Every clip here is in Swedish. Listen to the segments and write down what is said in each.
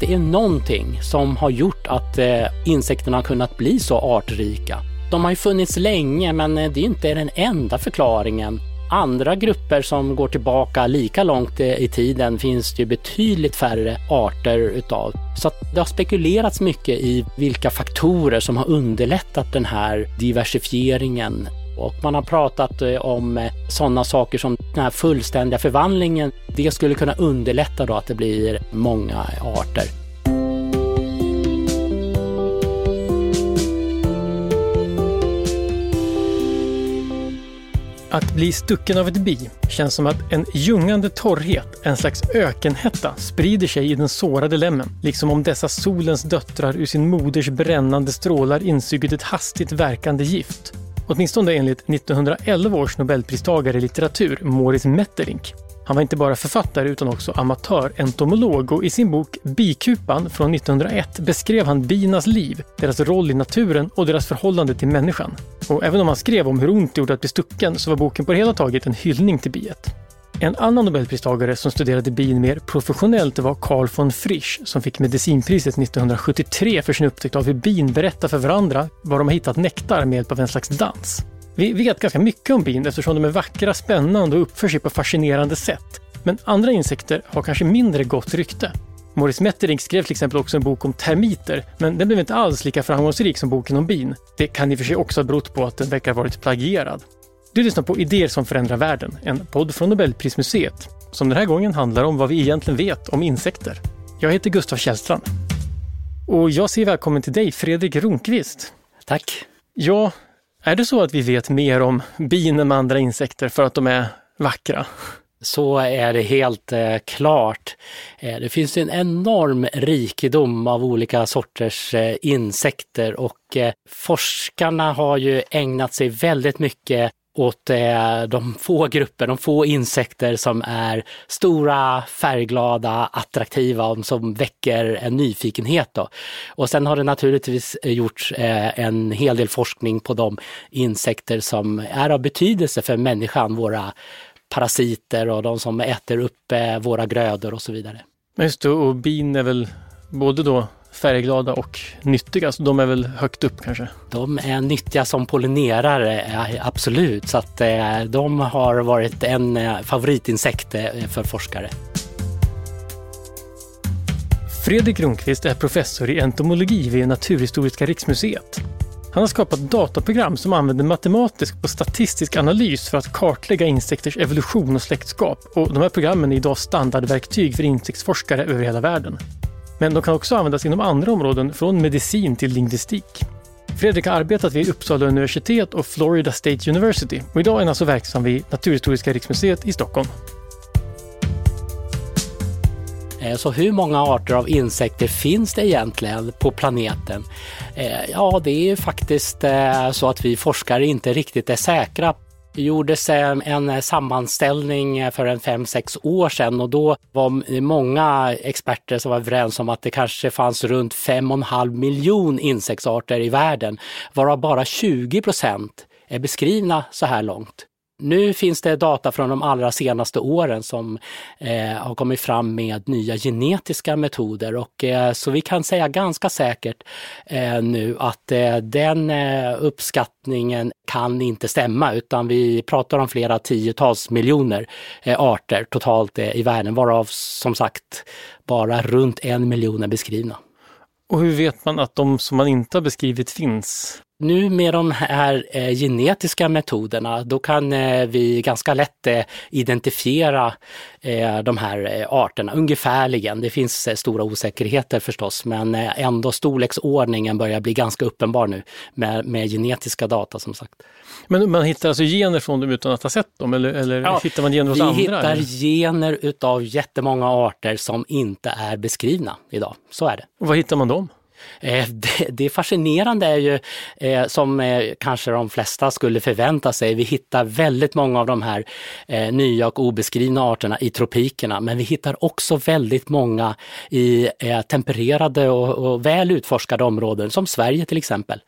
Det är någonting som har gjort att eh, insekterna har kunnat bli så artrika. De har ju funnits länge men eh, det är inte den enda förklaringen. Andra grupper som går tillbaka lika långt eh, i tiden finns det ju betydligt färre arter utav. Så det har spekulerats mycket i vilka faktorer som har underlättat den här diversifieringen. Och man har pratat eh, om eh, sådana saker som den här fullständiga förvandlingen. Det skulle kunna underlätta då att det blir många arter. Att bli stucken av ett bi känns som att en ljungande torrhet, en slags ökenhetta, sprider sig i den sårade lämmen. Liksom om dessa solens döttrar ur sin moders brännande strålar insugit ett hastigt verkande gift. Åtminstone enligt 1911 års nobelpristagare i litteratur, Moritz Metterlink. Han var inte bara författare utan också amatörentomolog och i sin bok Bikupan från 1901 beskrev han binas liv, deras roll i naturen och deras förhållande till människan. Och även om han skrev om hur ont det gjorde att bli stucken så var boken på det hela taget en hyllning till biet. En annan nobelpristagare som studerade bin mer professionellt var Carl von Frisch som fick medicinpriset 1973 för sin upptäckt av hur bin berättar för varandra var de har hittat nektar med hjälp av en slags dans. Vi vet ganska mycket om bin eftersom de är vackra, spännande och uppför sig på fascinerande sätt. Men andra insekter har kanske mindre gott rykte. Morris Metterink skrev till exempel också en bok om termiter, men den blev inte alls lika framgångsrik som boken om bin. Det kan i och för sig också ha berott på att den verkar ha varit plagierad. Du lyssnar på Idéer som förändrar världen, en podd från Nobelprismuseet, som den här gången handlar om vad vi egentligen vet om insekter. Jag heter Gustav Källstrand. Och jag säger välkommen till dig, Fredrik Ronqvist. Tack. Ja, är det så att vi vet mer om bin än andra insekter för att de är vackra? Så är det helt eh, klart. Eh, det finns en enorm rikedom av olika sorters eh, insekter och eh, forskarna har ju ägnat sig väldigt mycket åt eh, de få grupper, de få insekter som är stora, färgglada, attraktiva och som väcker en nyfikenhet. Då. Och sen har det naturligtvis eh, gjorts eh, en hel del forskning på de insekter som är av betydelse för människan, våra parasiter och de som äter upp eh, våra grödor och så vidare. Just det, och bin är väl både då färgglada och nyttiga, så de är väl högt upp kanske? De är nyttiga som pollinerare, absolut. Så att eh, de har varit en eh, favoritinsekt eh, för forskare. Fredrik Ronqvist är professor i entomologi vid Naturhistoriska riksmuseet. Han har skapat dataprogram som använder matematisk och statistisk analys för att kartlägga insekters evolution och släktskap. Och de här programmen är idag standardverktyg för insektsforskare över hela världen. Men de kan också användas inom andra områden, från medicin till lingvistik. Fredrik har arbetat vid Uppsala universitet och Florida State University och idag är han alltså verksam vid Naturhistoriska riksmuseet i Stockholm. Eh, så hur många arter av insekter finns det egentligen på planeten? Eh, ja, det är ju faktiskt eh, så att vi forskare inte riktigt är säkra gjordes en eh, sammanställning eh, för en fem sex år sedan och då var många experter som var överens om att det kanske fanns runt fem och en halv miljon insektsarter i världen, varav bara 20 procent är beskrivna så här långt. Nu finns det data från de allra senaste åren som eh, har kommit fram med nya genetiska metoder och eh, så vi kan säga ganska säkert eh, nu att eh, den eh, uppskattningen kan inte stämma utan vi pratar om flera tiotals miljoner eh, arter totalt eh, i världen varav som sagt bara runt en miljon är beskrivna. Och hur vet man att de som man inte har beskrivit finns? Nu med de här eh, genetiska metoderna, då kan eh, vi ganska lätt eh, identifiera eh, de här eh, arterna ungefärligen. Det finns eh, stora osäkerheter förstås, men eh, ändå storleksordningen börjar bli ganska uppenbar nu med, med genetiska data som sagt. Men man hittar alltså gener från dem utan att ha sett dem eller, eller ja, hittar man gener hos vi andra? Vi hittar eller? gener utav jättemånga arter som inte är beskrivna idag. Så är det. Och var hittar man dem? Eh, det, det fascinerande är ju, eh, som eh, kanske de flesta skulle förvänta sig, vi hittar väldigt många av de här nya och obeskrivna arterna i tropikerna, men vi hittar också väldigt många i tempererade och väl utforskade områden, som Sverige till exempel.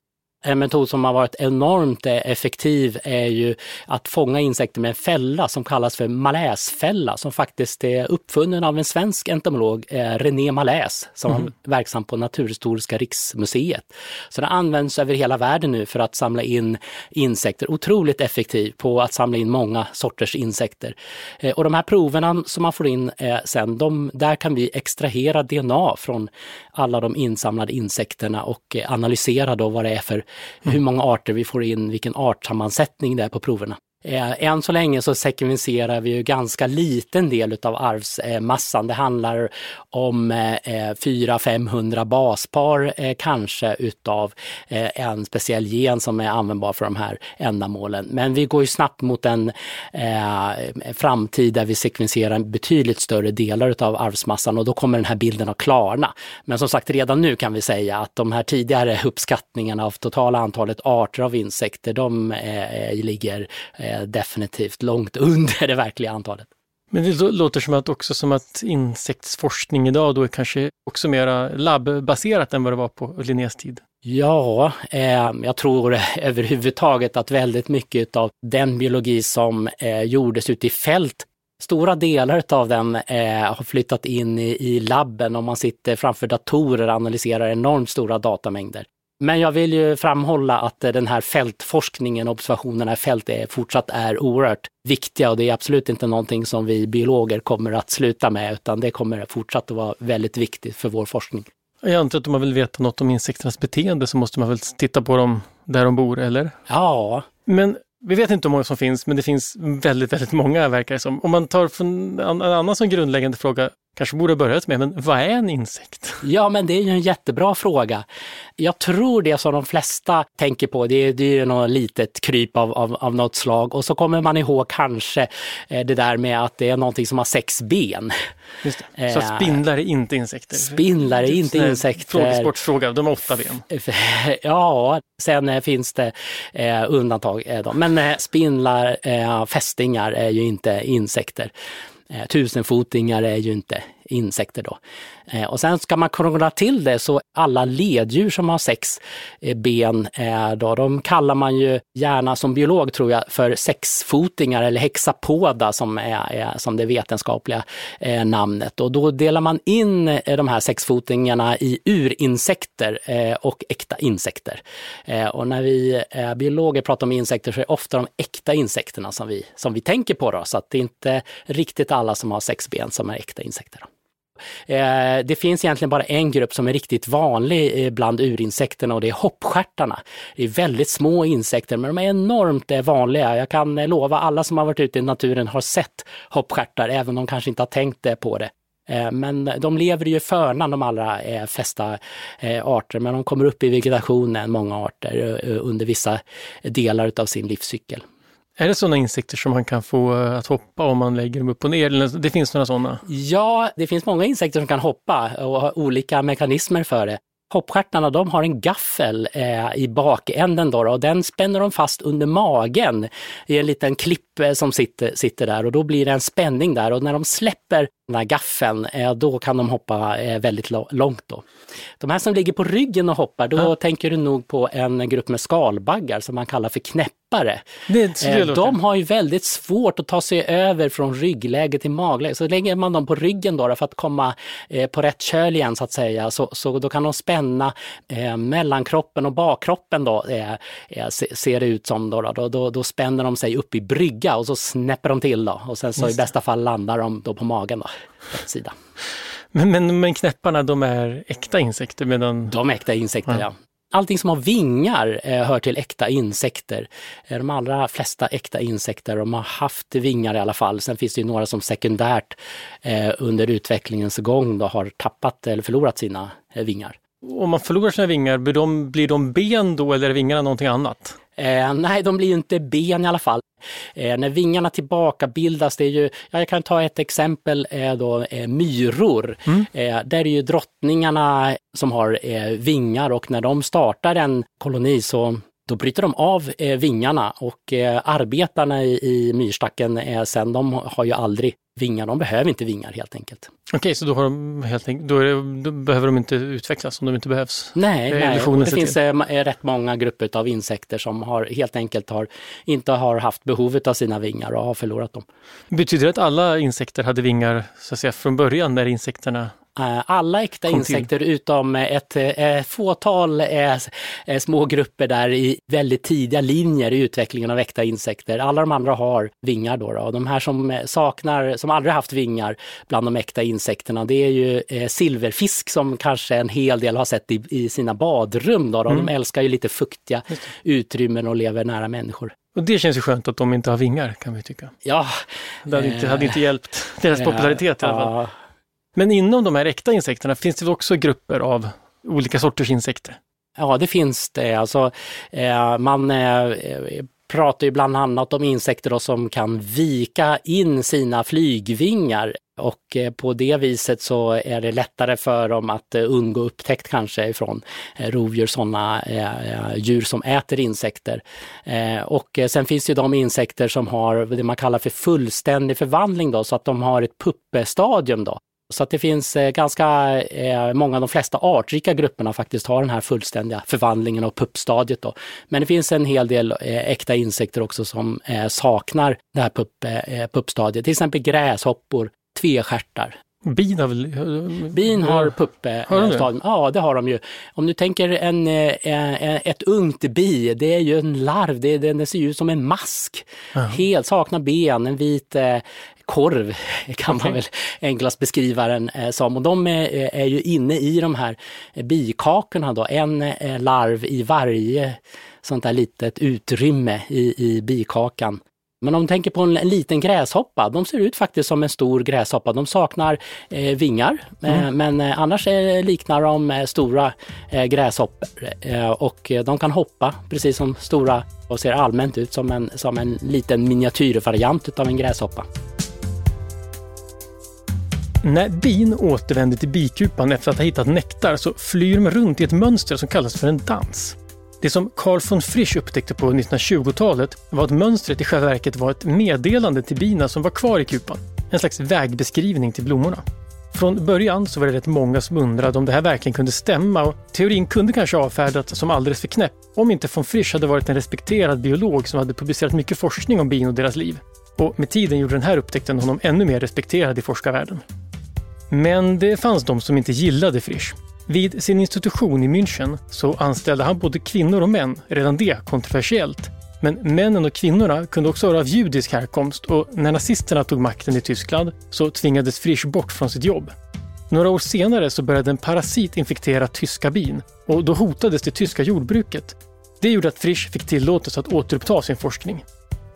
En metod som har varit enormt eh, effektiv är ju att fånga insekter med en fälla som kallas för maläsfälla som faktiskt är uppfunnen av en svensk entomolog, eh, René Maläs, som mm. var verksam på Naturhistoriska riksmuseet. Så den används över hela världen nu för att samla in insekter. Otroligt effektiv på att samla in många sorters insekter. Eh, och de här proverna som man får in sen, de, där kan vi extrahera DNA från alla de insamlade insekterna och analysera då vad det är för hur många arter vi får in, vilken artsammansättning det är på proverna. Eh, än så länge så sekvenserar vi ju ganska liten del utav arvsmassan. Det handlar om eh, 400-500 baspar eh, kanske utav en speciell gen som är användbar för de här ändamålen. Men vi går ju snabbt mot en framtid där vi sekvenserar betydligt större delar utav arvsmassan och då kommer den här bilden att klarna. Men som sagt, redan nu kan vi säga att de här tidigare uppskattningarna av totala antalet arter av insekter, de ligger definitivt långt under det verkliga antalet. Men det låter som att också som att insektsforskning idag då är kanske också mera labbbaserat än vad det var på Linnés tid. Ja, eh, jag tror överhuvudtaget att väldigt mycket av den biologi som eh, gjordes ute i fält Stora delar av den eh, har flyttat in i, i labben och man sitter framför datorer och analyserar enormt stora datamängder. Men jag vill ju framhålla att den här fältforskningen, observationerna i fält är fortsatt är oerhört viktiga och det är absolut inte någonting som vi biologer kommer att sluta med utan det kommer fortsatt att vara väldigt viktigt för vår forskning. Jag antar att om man vill veta något om insekternas beteende så måste man väl titta på dem där de bor, eller? Ja. Men vi vet inte hur många som finns, men det finns väldigt, väldigt många verkar det som. Om man tar en annan som grundläggande fråga, kanske borde börjat med, men vad är en insekt? Ja, men det är ju en jättebra fråga. Jag tror det som de flesta tänker på, det är, det är ju något litet kryp av, av, av något slag och så kommer man ihåg kanske eh, det där med att det är någonting som har sex ben. Just det. Så eh, spindlar är inte insekter? Spindlar är inte insekter. Frågesportfråga, de har åtta ben. Ja, sen eh, finns det undantag. Men spindlar, fästingar är ju inte insekter. Eh, tusenfotingar är ju inte insekter då. Eh, och sen ska man krångla till det så alla leddjur som har sex eh, ben, eh, då, de kallar man ju gärna som biolog tror jag för sexfotingar eller hexapoda som är, är som det vetenskapliga namnet. Och då delar man in de här sexfotingarna i urinsekter och äkta insekter. Och när vi biologer pratar om insekter så är det ofta de äkta insekterna som vi, som vi tänker på. Då, så att det är inte riktigt alla som har sex ben som är äkta insekter. Då. Eh, det finns egentligen bara en grupp som är riktigt vanlig eh, bland urinsekterna och det är hoppstjärtarna. Det är väldigt små insekter men de är enormt eh, vanliga. Jag kan lova alla som har varit ute i naturen har sett hoppstjärtar även om de kanske inte har tänkt på det. Men de lever ju förnan de allra flesta arter, men de kommer upp i vegetationen, många arter, under vissa delar av sin livscykel. Är det sådana insekter som man kan få eh, att hoppa om man lägger dem upp och ner? Det finns några sådana? Ja, det finns många insekter som kan hoppa och har olika mekanismer för det. Hoppstjärtarna de har en gaffel eh, i bakänden då, och den spänner de fast under magen i en liten klipp eh, som sitter, sitter där och då blir det en spänning där och när de släpper den här gaffeln, eh, då kan de hoppa eh, väldigt långt. Då. De här som ligger på ryggen och hoppar, då ja. tänker du nog på en grupp med skalbaggar som man kallar för knäpp det, eh, de har ju väldigt svårt att ta sig över från ryggläge till magläge. Så lägger man dem på ryggen då för att komma eh, på rätt köl igen så att säga, så, så då kan de spänna eh, mellankroppen och bakkroppen då, eh, eh ser det ut som. Då, då, då, då, spänner de sig upp i brygga och så snäpper de till då och sen så i bästa fall landar de då på magen då, rätt sida. Men, men, men knäpparna, de är äkta insekter medan... De är äkta insekter, ja. ja. Allting som har vingar eh, hör till äkta insekter. Eh, de allra flesta äkta insekter de har haft vingar i alla fall. Sen finns det ju några som sekundärt eh, under utvecklingens gång då har tappat eller förlorat sina eh, vingar. Om man förlorar sina vingar, blir de, blir de ben då eller är vingarna någonting annat? Eh, nej, de blir ju inte ben i alla fall. Eh, när vingarna tillbakabildas, det är ju, ja, jag kan ta ett exempel, eh, då, eh, myror. Mm. Eh, där är ju drottningarna som har eh, vingar och när de startar en koloni så då bryter de av vingarna och arbetarna i, i myrstacken sen, de har ju aldrig vingar. De behöver inte vingar helt enkelt. Okej, okay, så då, har de helt enkelt, då, det, då, behöver de inte utvecklas om de inte behövs? Nej, nej. det finns till. rätt många grupper av insekter som har, helt enkelt har, inte har haft behovet av sina vingar och har förlorat dem. Betyder det att alla insekter hade vingar så att säga, från början när insekterna Eh, alla äkta insekter till. utom ett, eh, fåtal eh, små grupper där i väldigt tidiga linjer i utvecklingen av äkta insekter. Alla de andra har vingar då. då. De här som saknar, som aldrig haft vingar bland de äkta insekterna, det är ju silverfisk som kanske en hel del har sett i, i sina badrum. Då, då. Mm. De älskar ju lite fuktiga utrymmen och lever nära människor. Och det känns ju skönt att de inte har vingar kan vi tycka. Ja. Det hade, inte, hade inte hjälpt deras popularitet i alla fall. Men inom de här äkta insekterna finns det också grupper av olika sorters insekter? Ja, det finns det. Alltså, eh, man eh, pratar ju bland annat om insekter som kan vika in sina flygvingar och eh, på det viset så är det lättare för dem att eh, undgå upptäckt kanske ifrån eh, rovdjur, sådana eh, eh, djur som äter insekter. Eh, och sen finns det de insekter som har det man kallar för fullständig förvandling då, så att de har ett puppestadium då. Så att det finns eh, ganska eh, många, de flesta artrika grupperna faktiskt har den här fullständiga förvandlingen och puppstadiet. Då. Men det finns en hel del eh, äkta insekter också som saknar det här pupp, puppstadiet, till exempel gräshoppor, tvestjärtar. Bin har väl... Bin har puppstadium. Ja, det har de ju. Om du tänker en, ett ungt bi, det är ju en larv, det, det, ser ut som en mask. Helt saknar ben, en vit korv kan okay. man väl enklast beskriva den eh, som. Och de är, är, ju inne i de här bikakorna då, en eh, larv i varje sånt där litet utrymme i, i bikakan. Men om du tänker på en, en, liten gräshoppa, de ser ut faktiskt som en stor gräshoppa. De saknar eh, vingar, eh, mm. eh, men eh, annars liknar de eh, stora eh, gräshoppor. och de kan hoppa precis som stora och ser allmänt ut som en, som en liten miniatyrvariant utav en gräshoppa. När bin återvänder till bikupan efter att ha hittat nektar så flyr de runt i ett mönster som kallas för en dans. Det som Carl von Frisch upptäckte på 1920-talet var att mönstret i själva verket var ett meddelande till bina som var kvar i kupan. En slags vägbeskrivning till blommorna. Från början så var det rätt många som undrade om det här verkligen kunde stämma och teorin kunde kanske avfärdats som alldeles för knäpp om inte von Frisch hade varit en respekterad biolog som hade publicerat mycket forskning om bin och deras liv. Och med tiden gjorde den här upptäckten honom ännu mer respekterad i forskarvärlden. Men det fanns de som inte gillade Frisch. Vid sin institution i München så anställde han både kvinnor och män, redan det kontroversiellt. Men männen och kvinnorna kunde också vara av judisk härkomst och när nazisterna tog makten i Tyskland så tvingades Frisch bort från sitt jobb. Några år senare så började en parasit infektera tyska bin och då hotades det tyska jordbruket. Det gjorde att Frisch fick tillåtelse att återuppta sin forskning.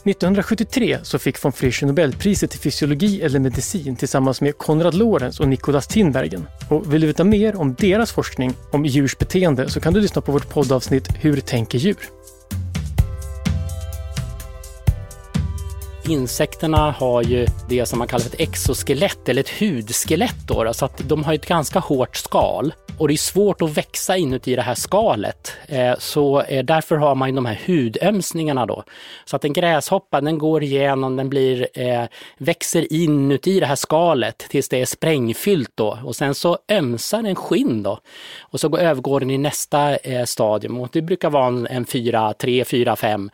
1973 så fick von Frisch Nobelpriset i fysiologi eller medicin tillsammans med Konrad Lorenz och Nicolas Tinbergen. Och vill du veta mer om deras forskning om djurs beteende så kan du lyssna på vårt poddavsnitt Hur tänker djur? Insekterna har ju det som man kallar ett exoskelett eller ett hudskelett. Då, så att de har ett ganska hårt skal och det är svårt att växa inuti det här skalet. Eh, så eh, därför har man de här hudömsningarna då. Så att en gräshoppa den går igenom, den blir, eh, växer inuti det här skalet tills det är sprängfyllt då och sen så ömsar den skinn då. Och så övergår den i nästa stadium och det brukar vara en, en fyra, tre, fyra, fem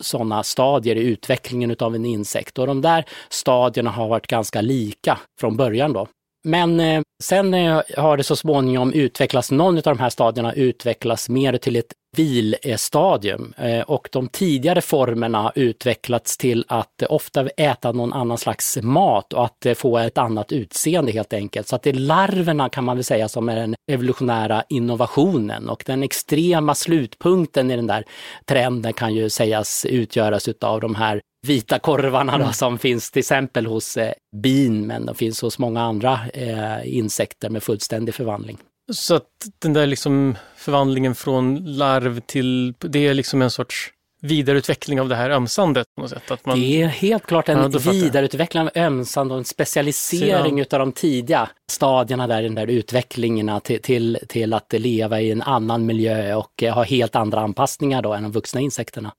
sådana stadier i utvecklingen utav en insekt och de där stadierna har varit ganska lika från början då. Men eh, sen eh, har det så småningom utvecklats, någon av de här stadierna utvecklas mer till ett vilstadium eh, och de tidigare formerna utvecklats till att ofta äta någon annan slags mat och att få ett annat utseende helt enkelt. Så att det är larverna kan man väl säga som är den evolutionära innovationen och den extrema slutpunkten i den där trenden kan ju sägas utgöras utav de här vita korvarna då, mm. som finns till exempel hos eh, bin, men de finns hos många andra eh, insekter med fullständig förvandling. Så att den där liksom förvandlingen från larv till, det är liksom en sorts vidareutveckling av det här ömsandet på något sätt? Att man... Det är helt klart en ja, vidareutveckling av ömsande och en specialisering utav de tidiga stadierna där, den där utvecklingen till, till, till att leva i en annan miljö och ha helt andra anpassningar då än de vuxna insekterna.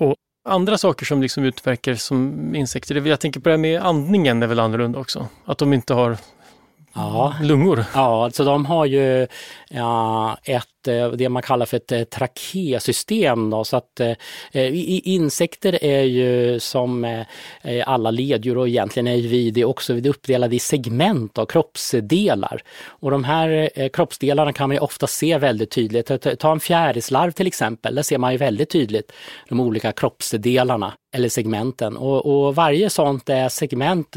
Och andra saker som liksom utverkar som insekter? Jag tänker på det här med andningen är väl annorlunda också? Att de inte har ja. lungor? Ja, så de har ju ja, ett Eh, det man kallar för ett eh, trakésystem. Då, så att, eh, insekter är ju som eh, alla leddjur och egentligen är vi det också, vi är uppdelade i segment av kroppsdelar. Och de här kroppsdelarna kan man ju ofta se väldigt tydligt. Ta en fjärilslarv till exempel, där ser man ju väldigt tydligt de olika kroppsdelarna eller segmenten. Och, och varje sånt segment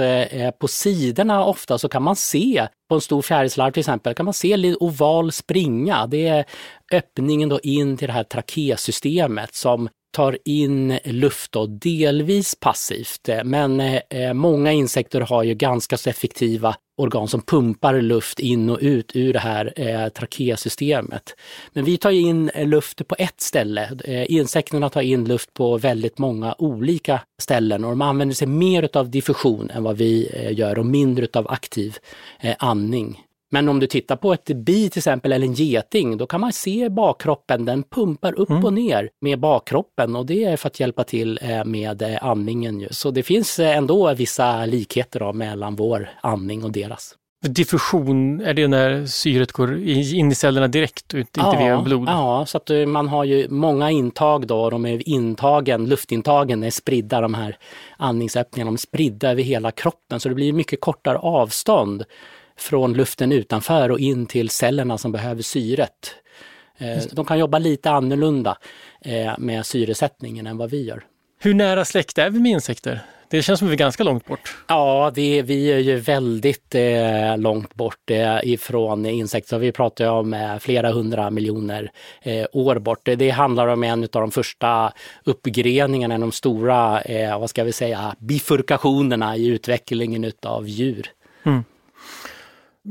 på sidorna ofta så kan man se på en stor fjärilslarv till exempel, kan man se en oval springa. Det är öppningen då in till det här trakésystemet som tar in luft då, delvis passivt. Men eh, eh, många insekter har ju ganska så effektiva organ som pumpar luft in och ut ur det här eh, trakésystemet. Men vi tar in eh, luft på ett ställe. Eh, insekterna tar in luft på väldigt många olika ställen och de använder sig mer av diffusion än vad vi eh, gör och mindre av aktiv eh, andning. Men om du tittar på ett bi till exempel eller en geting, då kan man se bakkroppen, den pumpar upp mm. och ner med bakkroppen och det är för att hjälpa till eh, med eh, andningen. Så det finns eh, ändå vissa likheter då mellan vår andning och deras. Diffusion, är det när syret går in i cellerna direkt och inte ja, via blod? Ja, så att man har ju många intag då, de är intagen, luftintagen är spridda, de här andningsöppningarna, de är spridda över hela kroppen så det blir mycket kortare avstånd från luften utanför och in till cellerna som behöver syret. Eh, de kan jobba lite annorlunda eh, med syresättningen än vad vi gör. Hur nära släkt är vi med insekter? Det känns som att vi är ganska långt bort. Ja, det, vi är ju väldigt eh, långt bort eh, ifrån insekter. Vi pratar om eh, flera hundra miljoner eh, år bort. Det handlar om en av de första uppgreningarna, de stora, vad ska vi säga, bifurkationerna i utvecklingen utav djur. Mm.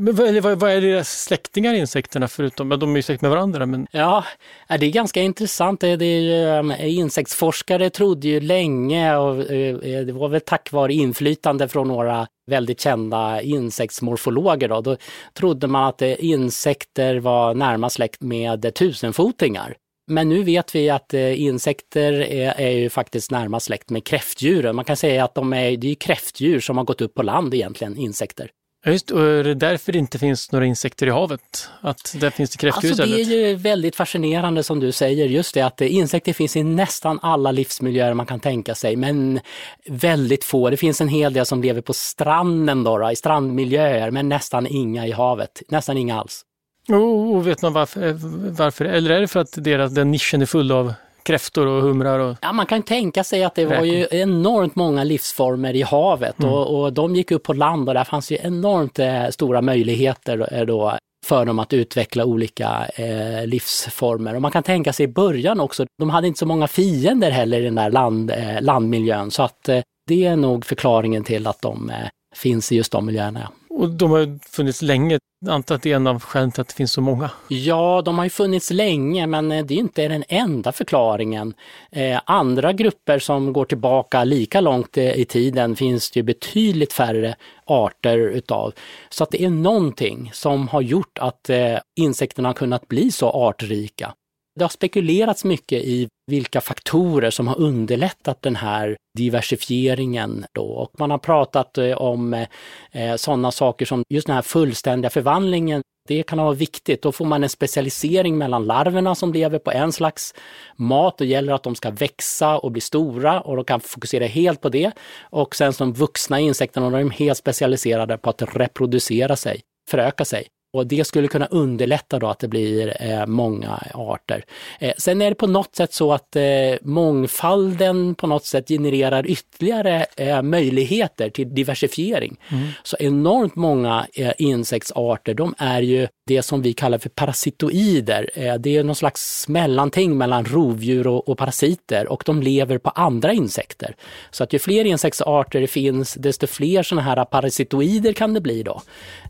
Men vad, är, vad är deras släktingar insekterna förutom, de är ju släkt med varandra? Men... Ja, det är ganska intressant. Det är ju, um, insektsforskare trodde ju länge och eh, eh, det var väl tack vare inflytande från några väldigt kända insektsmorfologer. Då, då trodde man att eh, insekter var närmast släkt med tusenfotingar. Men nu vet vi att insekter är, är, ju faktiskt närmast släkt med kräftdjuren. Man kan säga att de är, det är kräftdjur som har gått upp på land egentligen, insekter. Ja, just och är det därför det inte finns några insekter i havet? Att där finns det kräftdjur alltså, Det är ju väldigt fascinerande som du säger, just det att insekter finns i nästan alla livsmiljöer man kan tänka sig, men väldigt få. Det finns en hel del som lever på stranden då, i strandmiljöer, men nästan inga i havet. Nästan inga alls. Och, och vet man varför, varför? Eller är det för att deras, den nischen är full av kräftor och humrar? Och... Ja, man kan tänka sig att det var ju enormt många livsformer i havet mm. och, och, de gick upp på land och där fanns ju enormt eh, stora möjligheter eh, då för dem att utveckla olika eh, livsformer. Och man kan tänka sig i början också, de hade inte så många fiender heller i den där land, eh, landmiljön så att eh, det är nog förklaringen till att de finns i just de miljöerna. Och de har funnits länge. Jag antar att det är en av skälen till att det finns så många. Ja, de har ju funnits länge, men eh, det är inte den enda förklaringen. Eh, andra grupper som går tillbaka lika långt eh, i tiden finns det ju betydligt färre arter utav. Så att det är någonting som har gjort att eh, insekterna har kunnat bli så artrika. Det har spekulerats mycket i vilka faktorer som har underlättat den här diversifieringen. Då. Och man har pratat eh, om eh, eh, sådana saker som just den här fullständiga förvandlingen. Det kan vara viktigt. Då får man en specialisering mellan larverna som lever på en slags mat. Det gäller att de ska växa och bli stora och de kan fokusera helt på det. Och sen som vuxna insekterna, de är helt specialiserade på att reproducera sig, föröka sig. Och det skulle kunna underlätta då att det blir eh, många arter. Eh, sen är det på något sätt så att eh, mångfalden på något sätt genererar ytterligare eh, möjligheter till diversifiering. Mm. Så enormt många eh, insektsarter, de är ju det som vi kallar för parasitoider. Eh, det är någon slags mellanting mellan rovdjur och, och, parasiter och de lever på andra insekter. Så att ju fler insektsarter det finns, desto fler sådana här parasitoider kan det bli då.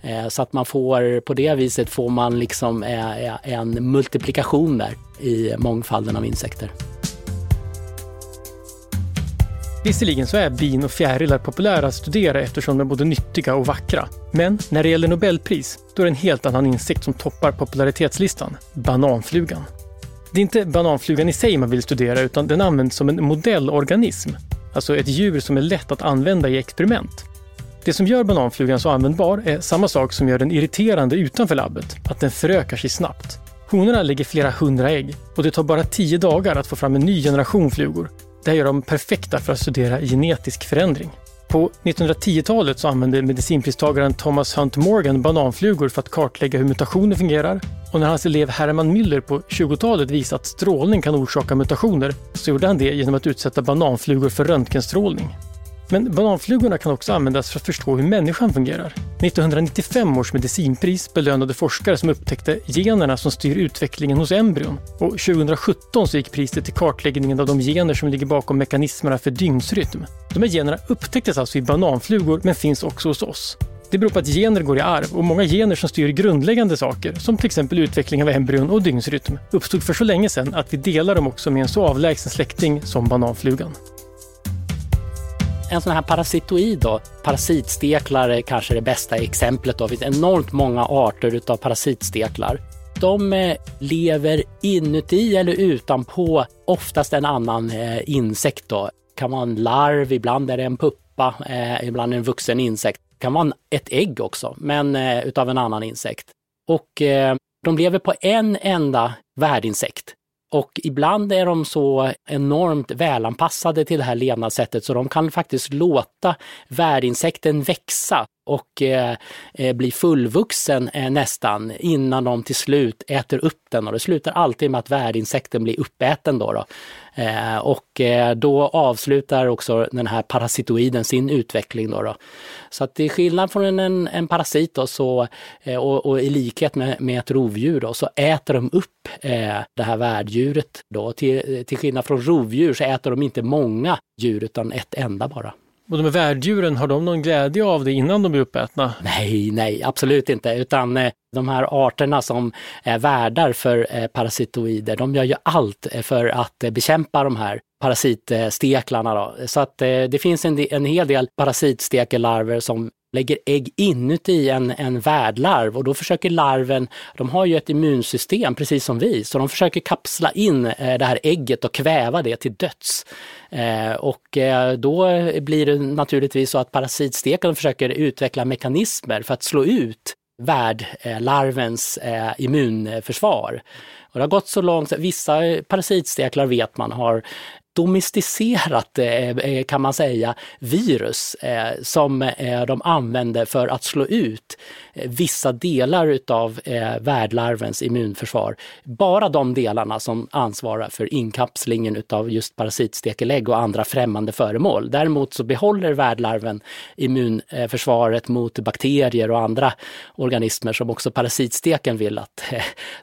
Eh, så att man får på det viset får man liksom eh, en multiplikation där i mångfalden av insekter. Visserligen så är bin och fjärilar populära att studera eftersom de är både nyttiga och vackra. Men när det gäller Nobelpris, då är det en helt annan insekt som toppar popularitetslistan. Bananflugan. Det är inte bananflugan i sig man vill studera utan den används som en modellorganism. Alltså ett djur som är lätt att använda i experiment. Det som gör bananflugan så användbar är samma sak som gör den irriterande utanför labbet, att den förökar sig snabbt. Honorna lägger flera hundra ägg och det tar bara tio dagar att få fram en ny generation flugor. Det här gör dem perfekta för att studera genetisk förändring. På 1910-talet så använde medicinpristagaren Thomas Hunt Morgan bananflugor för att kartlägga hur mutationer fungerar. Och när hans elev Herman Müller på 20-talet visade att strålning kan orsaka mutationer så gjorde han det genom att utsätta bananflugor för röntgenstrålning. Men bananflugorna kan också användas för att förstå hur människan fungerar. 1995 års medicinpris belönade forskare som upptäckte generna som styr utvecklingen hos embryon. Och 2017 så gick priset till kartläggningen av de gener som ligger bakom mekanismerna för dygnsrytm. De här generna upptäcktes alltså i bananflugor men finns också hos oss. Det beror på att gener går i arv och många gener som styr grundläggande saker, som till exempel utveckling av embryon och dygnsrytm, uppstod för så länge sedan att vi delar dem också med en så avlägsen släkting som bananflugan en sån här parasitoid då, parasitsteklar är kanske det bästa exemplet. Då. Det finns enormt många arter utav parasitsteklar. De eh, lever inuti eller utanpå oftast en annan eh, insekt. Då. Det kan vara en larv, ibland är det en puppa, eh, ibland en vuxen insekt. Det kan vara ett ägg också, men utav en annan insekt. Och de lever på en enda värdinsekt. Och ibland är de så enormt välanpassade till det här levnadssättet så de kan faktiskt låta värdinsekten växa och eh, eh blir fullvuxen eh, nästan innan de till slut äter upp den och det slutar alltid med att värdinsekten blir uppäten. Då, då. Eh, och eh, då avslutar också den här parasitoiden sin utveckling. Då, då. Så att till skillnad från en, en parasit då, så, eh, och, och, i likhet med, med ett rovdjur då, så äter de upp eh, det här värddjuret. Då. Till, till skillnad från rovdjur så äter de inte många djur utan ett enda bara. Och de här värddjuren, har de någon glädje av det innan de blir uppätna? Nej, nej, absolut inte, utan eh, de här arterna som är värdar för eh, parasitoider, de gör ju allt eh, för att bekämpa de här parasitsteklarna. Då. Så att det finns en, en hel del parasitstekelarver som lägger ägg inuti en, en värdlarv och då försöker larven, de har ju ett immunsystem precis som vi, så de försöker kapsla in eh, det här ägget och kväva det till döds. Eh, och eh, då blir det naturligtvis så att parasitstekaren försöker utveckla mekanismer för att slå ut värdlarvens immunförsvar. Och det har gått så långt, vissa parasitsteklar vet man har domesticerat, eh, eh, kan man säga, virus eh, som de använder för att slå ut vissa delar utav värdlarvens immunförsvar. Bara de delarna som ansvarar för inkapslingen utav just parasitstekelägg och andra främmande föremål. Däremot så behåller värdlarven immunförsvaret mot bakterier och andra organismer som också parasitsteken vill att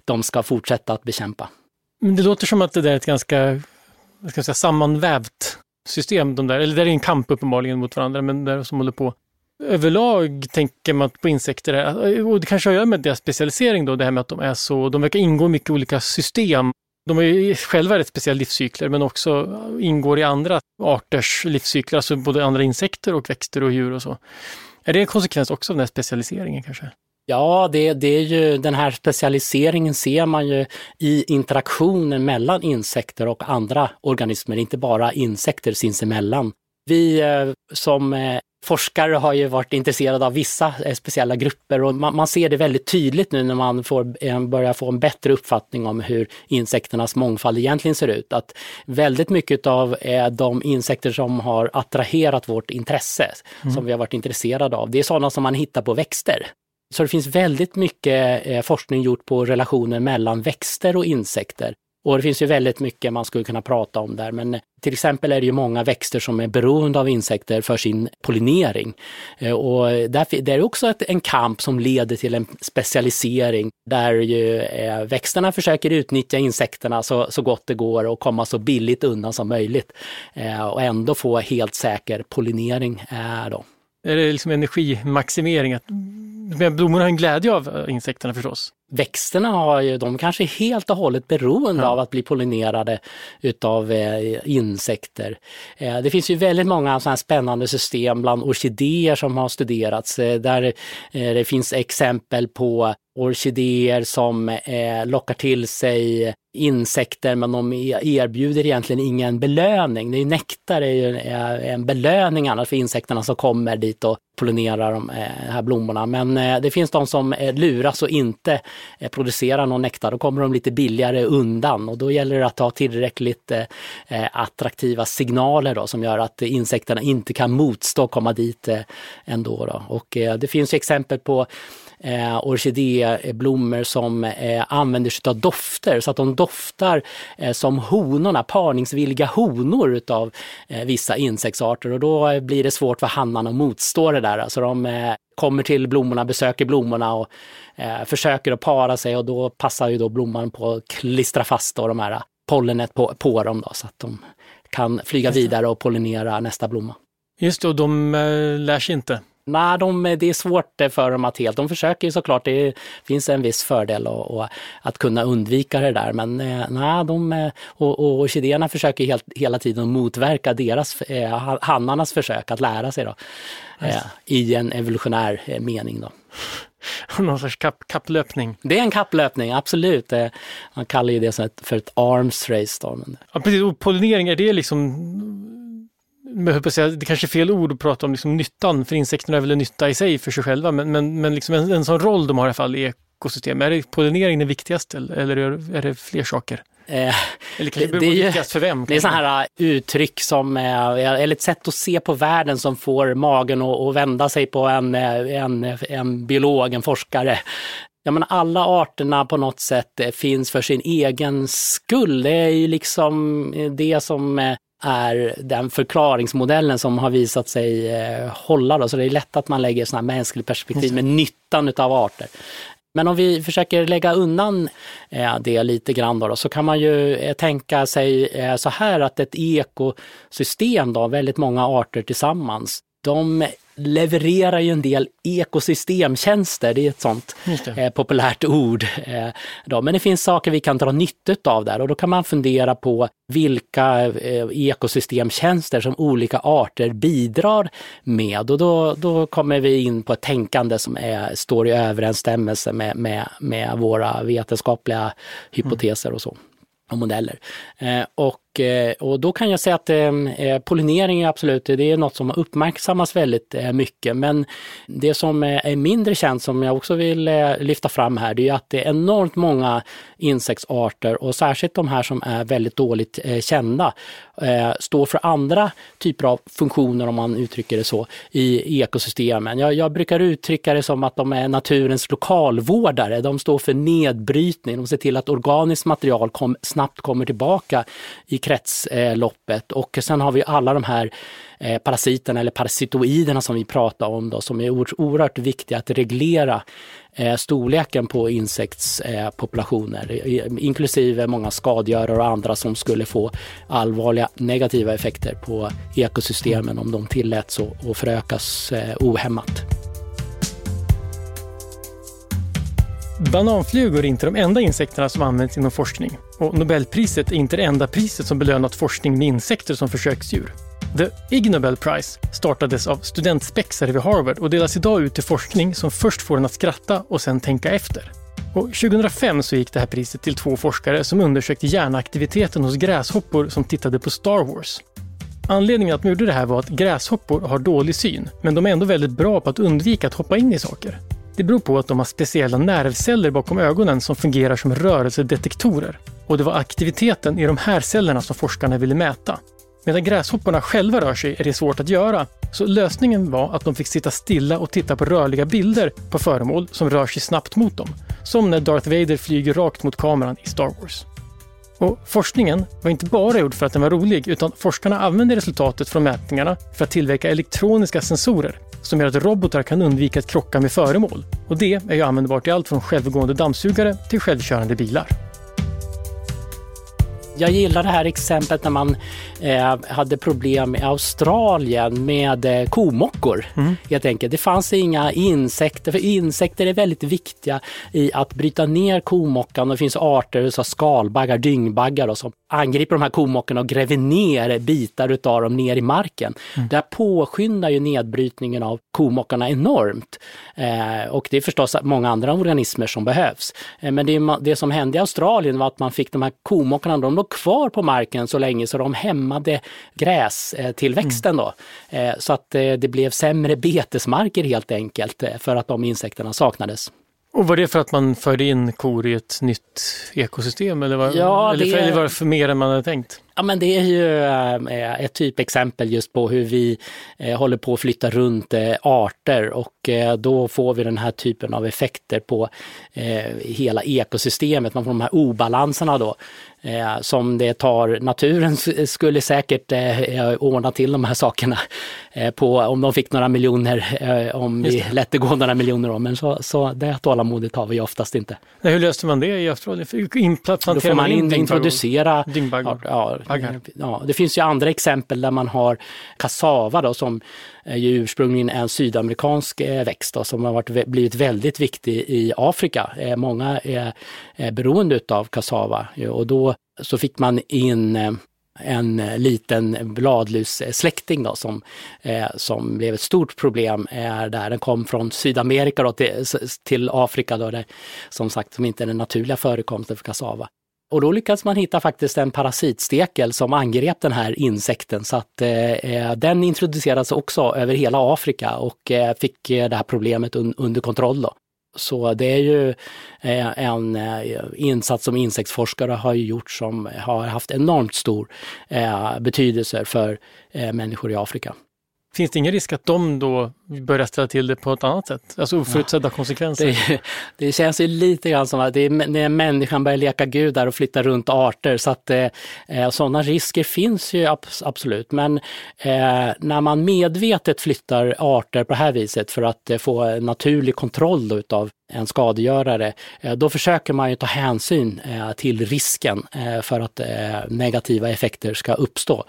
de ska fortsätta att bekämpa. Men det låter som att det där är ett ganska vad ska jag säga, sammanvävt system. De där, eller det är en kamp uppenbarligen mot varandra, men där som håller på. Överlag tänker man på insekter, och det kanske har att göra med deras specialisering då, det här med att de är så, de verkar ingå i mycket olika system. De är själva rätt speciella livscykler, men också ingår i andra arters livscykler, alltså både andra insekter och växter och djur och så. Är det en konsekvens också av den här specialiseringen kanske? Ja, det, det är ju den här specialiseringen ser man ju i interaktionen mellan insekter och andra organismer, inte bara insekter sinsemellan. Vi eh, som eh, forskare har ju varit intresserade av vissa eh, speciella grupper och man, man, ser det väldigt tydligt nu när man får, börjar få en bättre uppfattning om hur insekternas mångfald egentligen ser ut. Att väldigt mycket av de insekter som har attraherat vårt intresse, mm. som vi har varit intresserade av, det är sådana som man hittar på växter. Så det finns väldigt mycket eh, forskning gjort på relationer mellan växter och insekter. Och det finns ju väldigt mycket man skulle kunna prata om där, men till exempel är det ju många växter som är beroende av insekter för sin pollinering. Eh, och där, det är också ett, en kamp som leder till en specialisering där ju eh, växterna försöker utnyttja insekterna så, så gott det går och komma så billigt undan som möjligt. Eh, och ändå få helt säker pollinering. då. Det liksom energimaximering? Att, blommorna har en glädje av insekterna förstås. Växterna har ju, de kanske är helt och hållet beroende ja. av att bli pollinerade utav eh, insekter. Eh, det finns ju väldigt många sådana spännande system bland orkidéer som har studerats eh, där eh, det finns exempel på orkidéer som eh, lockar till sig insekter men de e- erbjuder egentligen ingen belöning. Det är nektar är ju eh, en belöning annars för insekterna som kommer dit och pollinerar de eh, här blommorna. Men eh, det finns de som luras och inte producerar någon nektar. Då kommer de lite billigare undan och då gäller det att ha tillräckligt attraktiva signaler då, som gör att insekterna inte kan motstå att komma dit ändå. Då. Och det finns exempel på eh, orkidéblommor som eh, använder sig av dofter så att de doftar eh, som honorna, parningsvilliga honor utav eh, vissa insektsarter och då blir det svårt för hannarna att motstå det där. Alltså de eh, kommer till blommorna, besöker blommorna och eh, försöker att para sig och då passar ju då blomman på att klistra fast då de här pollenet på, på dem då, så att de kan flyga vidare och pollinera nästa blomma. Just det, och de lär sig inte? Nej, de, det är svårt för dem att helt, de försöker ju såklart, det finns en viss fördel och, och att kunna undvika det där men eh, nej, de, eh, och, och orkidéerna försöker helt, hela tiden motverka deras, eh, hannarnas försök att lära sig då, eh, i en evolutionär eh, mening. Då. Någon sorts kapp, kapplöpning? Det är en kapplöpning, absolut. Man kallar ju det för ett arms race. Då. Ja, precis. Och pollinering, är det liksom jag säga, det kanske är fel ord att prata om liksom nyttan, för insekterna är väl en nytta i sig för sig själva, men, men, men liksom en, en sån roll de har i alla fall i ekosystem. Är det pollinering det viktigaste eller är det fler saker? Eh, eller kanske det, det, är, för vem? Det är sådana här uh, uttryck som, eller ett sätt att se på världen som får magen att vända sig på en, eh, en, en biolog, en forskare. Ja, men alla arterna på något sätt eh, finns för sin egen skull. Det är ju liksom det som är den förklaringsmodellen som har visat sig eh, hålla. Då. Så det är lätt att man lägger sådana mänskligt perspektiv med nyttan utav arter. Men om vi försöker lägga undan eh, det lite grann då, så kan man ju eh, tänka sig så här att ett ekosystem, då, väldigt många arter tillsammans, de levererar ju en del ekosystemtjänster, det är ett sånt eh, populärt ord. Eh, då. Men det finns saker vi kan dra nytta av där och då kan man fundera på vilka eh, ekosystemtjänster som olika arter bidrar med och då, då kommer vi in på ett tänkande som är, står i överensstämmelse med, med, med våra vetenskapliga hypoteser och så och modeller. Eh, och Eh, och då kan jag säga att eh, eh, pollinering är absolut, det är något som uppmärksammas väldigt eh, mycket. Men det som är mindre känt som jag också vill lyfta fram här, det är att det är enormt många insektsarter och särskilt de här som är väldigt dåligt kända står för andra typer av funktioner om man uttrycker det så i ekosystemen. Jag, jag brukar uttrycka det som att de är naturens lokalvårdare. De står för nedbrytning, de ser till att organiskt material kom, snabbt kommer tillbaka i kretsloppet och sen har vi alla de här eh, parasiterna eller parasitoiderna som vi pratar om då, som är oerhört viktiga att reglera eh, storleken på insektspopulationer, eh, inklusive många skadegörare och andra som skulle få allvarliga negativa effekter på ekosystemen om de tilläts att förökas ohämmat. Bananflugor är inte de enda insekterna som används inom forskning. Och Nobelpriset är inte det enda priset som belönat forskning med insekter som försöksdjur. The Ig Nobel Prize startades av studentspexare vid Harvard och delas idag ut till forskning som först får en att skratta och sen tänka efter. Och 2005 så gick det här priset till två forskare som undersökte hjärnaktiviteten hos gräshoppor som tittade på Star Wars. Anledningen att de gjorde det här var att gräshoppor har dålig syn, men de är ändå väldigt bra på att undvika att hoppa in i saker. Det beror på att de har speciella nervceller bakom ögonen som fungerar som rörelsedetektorer. Och det var aktiviteten i de här cellerna som forskarna ville mäta. Medan gräshopporna själva rör sig är det svårt att göra, så lösningen var att de fick sitta stilla och titta på rörliga bilder på föremål som rör sig snabbt mot dem. Som när Darth Vader flyger rakt mot kameran i Star Wars. Och forskningen var inte bara gjord för att den var rolig, utan forskarna använde resultatet från mätningarna för att tillverka elektroniska sensorer som gör att robotar kan undvika att krocka med föremål. Och det är ju användbart i allt från självgående dammsugare till självkörande bilar. Jag gillar det här exemplet när man eh, hade problem i Australien med eh, komockor. Mm. Helt enkelt. Det fanns inga insekter, för insekter är väldigt viktiga i att bryta ner komockan. Det finns arter som skalbaggar, dyngbaggar och som angriper de här komockorna och gräver ner bitar utav dem ner i marken. Mm. Det här påskyndar ju nedbrytningen av komockarna enormt. Eh, och det är förstås många andra organismer som behövs. Eh, men det, det, som hände i Australien var att man fick de här komockarna, de låg kvar på marken så länge så de hämmade grästillväxten. Mm. Då. Eh, så att eh, det blev sämre betesmarker helt enkelt eh, för att de insekterna saknades. Och var det för att man förde in kor i ett nytt ekosystem eller var, ja, eller, för, eller var det för mer än man hade tänkt? Ja men det är ju äh, ett typexempel just på hur vi äh, håller på att flytta runt äh, arter och då får vi den här typen av effekter på hela ekosystemet. Man får de här obalanserna då eh, som det tar. Naturen skulle säkert eh, ordna till de här sakerna eh, på, om de fick några miljoner, eh, om vi lät det gå några miljoner år. Men så, så det tålamodet har vi oftast inte. Hur löste man det i Australien? Då får man in, introducera... Dyngbaggar? Okay. Eh, ja, det finns ju andra exempel där man har kassava då, som är ju ursprungligen en sydamerikansk eh, växt då, som har varit, blivit väldigt viktig i Afrika. Eh, många är, är beroende av kassava och då så fick man in en liten bladlussläkting då, som, eh, som blev ett stort problem eh, där. Den kom från Sydamerika då, till, till Afrika, då, där, som sagt som inte är den naturliga förekomsten för kassava. Och då lyckades man hitta faktiskt en parasitstekel som angrep den här insekten så att eh, eh den introducerades också över hela Afrika och eh, fick eh, det här problemet un under kontroll. Då. Så det är ju eh, en eh, insats som insektsforskare har gjort som har haft enormt stor eh, betydelse för människor i Afrika. Finns det ingen risk att de då börjar ställa till det på ett annat sätt? Alltså oförutsedda ja. konsekvenser? Det, det, känns ju lite grann som att det är när människan börjar leka gudar och flytta runt arter så att eh, eh sådana risker finns ju absolut. Men eh, när man medvetet flyttar arter på det här viset för att eh, få naturlig kontroll utav en skadegörare, eh, då försöker man ju ta hänsyn eh, till risken eh, för att negativa effekter ska uppstå.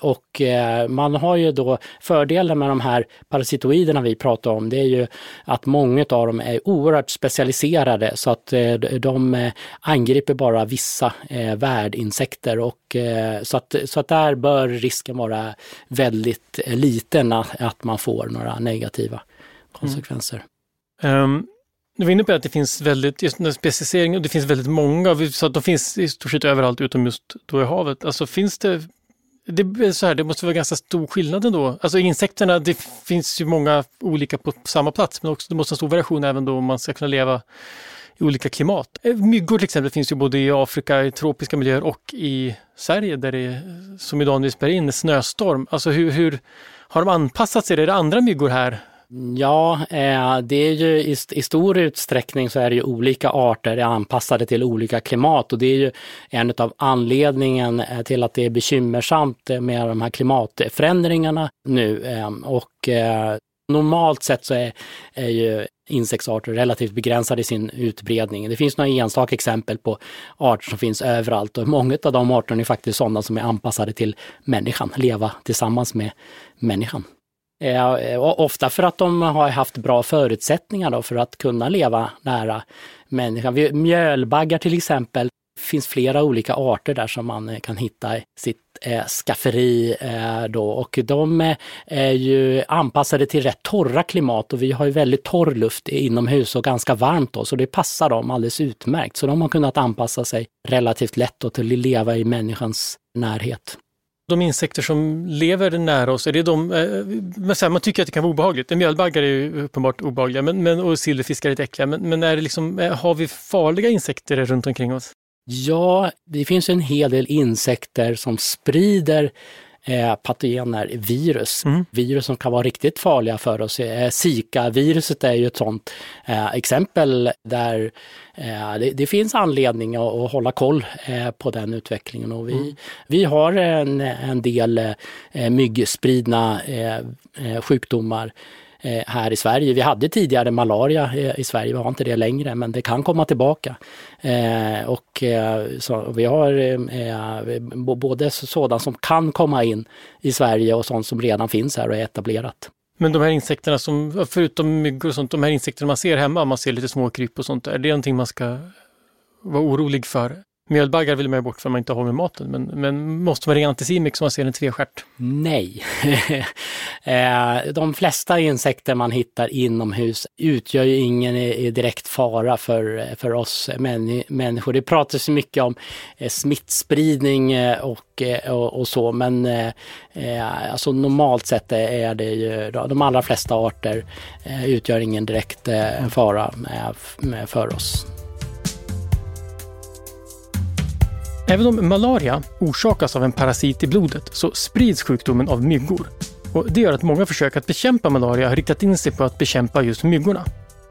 Och man har ju då fördelen med de här parasitoiderna vi pratar om, det är ju att många av dem är oerhört specialiserade så att de angriper bara vissa värdinsekter och så att, så att där bör risken vara väldigt liten att man får några negativa konsekvenser. Mm. Um, du var inne på att det finns väldigt, just den här specificeringen, det finns väldigt många, så att de finns i stort sett överallt utom just då i havet. Alltså finns det, det är så här, det måste vara ganska stor skillnad ändå. Alltså insekterna, det finns ju många olika på samma plats, men också det måste vara stor variation även då om man ska kunna leva i olika klimat. Eh, myggor till exempel finns ju både i Afrika, i tropiska miljöer och i Sverige där det är, som idag när vi spelar in, snöstorm. Alltså hur, hur har de anpassat sig? Är det andra myggor här Ja, eh, det är ju i, i, stor utsträckning så är det ju olika arter är anpassade till olika klimat och det är ju en av anledningen eh, till att det är bekymmersamt eh, med de här klimatförändringarna nu. Och normalt sett så är, är ju insektsarter relativt begränsade i sin utbredning. Det finns några enstaka exempel på arter som finns överallt och många av de arterna är faktiskt sådana som är anpassade till människan, leva tillsammans med människan. Eh, ofta för att de har haft bra förutsättningar då för att kunna leva nära människan. Mjölbaggar till exempel, det finns flera olika arter där som man eh, kan hitta i sitt eh, skafferi eh, då och de eh, är ju anpassade till rätt torra klimat och vi har ju väldigt torr luft inomhus och ganska varmt då så det passar dem alldeles utmärkt. Så de har kunnat anpassa sig relativt lätt då till att leva i människans närhet de insekter som lever nära oss, är det de, eh, man tycker att det kan vara obehagligt. Mjölbaggar är ju uppenbart obehagliga men, men, och silverfiskar är lite äckliga. Men, men är det liksom, eh, har vi farliga insekter runt omkring oss? Ja, det finns en hel del insekter som sprider eh, patogener, virus. Mm. Virus som kan vara riktigt farliga för oss. Eh, Zika-viruset är ju ett sådant eh, exempel där eh, det, det, finns anledning att, att hålla koll eh, på den utvecklingen. Och vi, mm. vi har en, en del eh, myggspridna sjukdomar Eh, här i Sverige. Vi hade tidigare malaria eh, i Sverige, vi har inte det längre, men det kan komma tillbaka. Eh, och så, vi har både sådant som kan komma in i Sverige och sånt som redan finns här och är etablerat. Men de här insekterna som, förutom myggor och sånt, de här insekterna man ser hemma, man ser lite småkryp och sånt, är det någonting man ska vara orolig för? Mjölbaggar vill man ju bort för att man inte har med maten, men, men måste man ringa Anticimex om man ser en tvestjärt? Nej. Eh, de flesta insekter man hittar inomhus utgör ju ingen direkt fara för, för oss människor. Det pratas ju mycket om eh, smittspridning eh, och, och, och så, men alltså normalt sett är det ju, de allra flesta arter utgör ingen direkt fara för oss. Även om malaria orsakas av en parasit i blodet så sprids sjukdomen av myggor. Och det gör att många försök att bekämpa malaria har riktat in sig på att bekämpa just myggorna.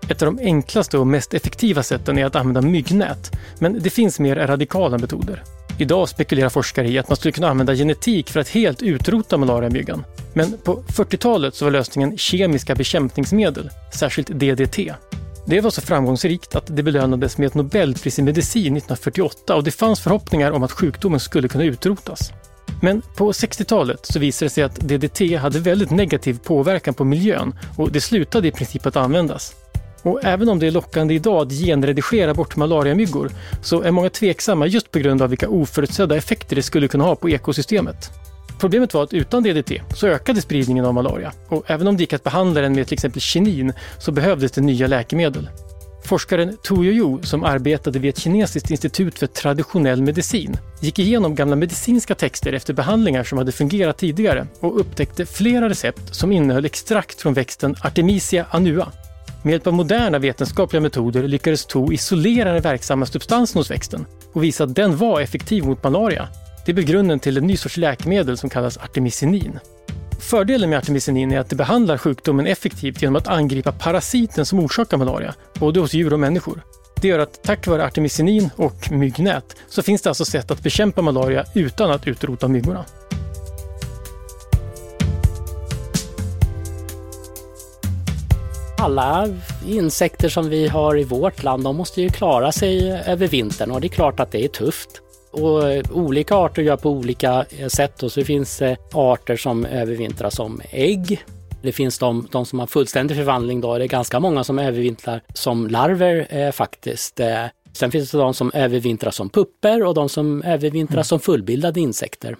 Ett av de enklaste och mest effektiva sätten är att använda myggnät, men det finns mer radikala metoder. Idag spekulerar forskare i att man skulle kunna använda genetik för att helt utrota malariamyggan. Men på 40-talet så var lösningen kemiska bekämpningsmedel, särskilt DDT. Det var så framgångsrikt att det belönades med ett Nobelpris i medicin 1948 och det fanns förhoppningar om att sjukdomen skulle kunna utrotas. Men på 60-talet så visade det sig att DDT hade väldigt negativ påverkan på miljön och det slutade i princip att användas. Och även om det är lockande idag att genredigera bort malariamyggor så är många tveksamma just på grund av vilka oförutsedda effekter det skulle kunna ha på ekosystemet. Problemet var att utan DDT så ökade spridningen av malaria och även om det gick att behandla den med till exempel kinin så behövdes det nya läkemedel. Forskaren Tu Youyou, som arbetade vid ett kinesiskt institut för traditionell medicin, gick igenom gamla medicinska texter efter behandlingar som hade fungerat tidigare och upptäckte flera recept som innehöll extrakt från växten Artemisia annua. Med hjälp av moderna vetenskapliga metoder lyckades To isolera den verksamma substansen hos växten och visa att den var effektiv mot malaria det blev grunden till en ny sorts läkemedel som kallas artemisinin. Fördelen med artemisinin är att det behandlar sjukdomen effektivt genom att angripa parasiten som orsakar malaria, både hos djur och människor. Det gör att tack vare artemisinin och myggnät så finns det alltså sätt att bekämpa malaria utan att utrota myggorna. alla insekter som vi har i vårt land, de måste ju klara sig över vintern och det är klart att det är tufft. Och eh, olika arter gör på olika eh, sätt och så finns det arter som övervintrar som ägg. Det finns de, de som har fullständig förvandling då, det är ganska många som övervintrar som larver eh, faktiskt. Eh. Sen finns det de som övervintrar som pupper och de som övervintrar mm. som fullbildade insekter.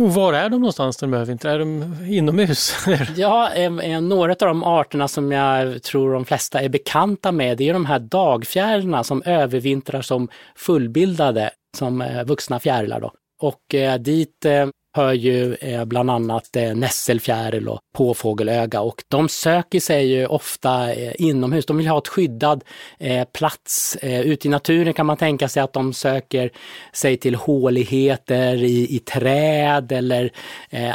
Och var är de någonstans när de övervintrar? Är de inomhus? ja, eh, några av de arterna som jag tror de flesta är bekanta med, det är de här dagfjärilarna som övervintrar som fullbildade som eh, vuxna fjärilar. Då. Och eh, dit eh, hör ju bland annat nässelfjäril och påfågelöga och de söker sig ju ofta inomhus. De vill ha ett skyddad plats. Ute i naturen kan man tänka sig att de söker sig till håligheter i, i träd eller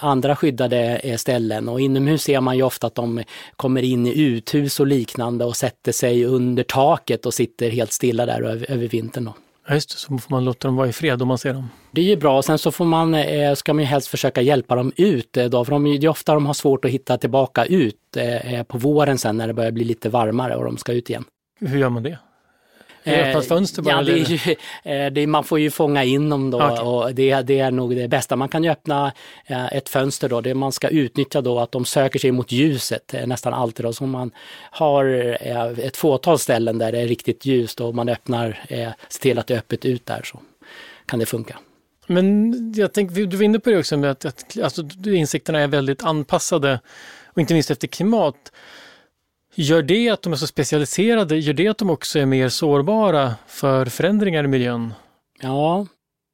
andra skyddade ställen. Och inomhus ser man ju ofta att de kommer in i uthus och liknande och sätter sig under taket och sitter helt stilla där över, över vintern. Då. Ja, just det, så får man låta dem vara i fred om man ser dem. Det är ju bra, sen så får man, eh, ska man ju helst försöka hjälpa dem ut eh, då, för de, det är ofta de har svårt att hitta tillbaka ut eh, på våren sen när det börjar bli lite varmare och de ska ut igen. Hur gör man det? Öppna ett fönster bara? Ja, det är ju, det, man får ju fånga in dem då okay. och det, det, är nog det bästa. Man kan ju öppna ett fönster då, det man ska utnyttja då att de söker sig mot ljuset nästan alltid då. Så man har ett fåtal ställen där det är riktigt ljust och man öppnar, ser till att det är öppet ut där så kan det funka. Men jag tänkte, du var inne på det också med att, att alltså, insekterna är väldigt anpassade och inte minst efter klimat. Gör det att de är så specialiserade, gör det att de också är mer sårbara för förändringar i miljön? Ja,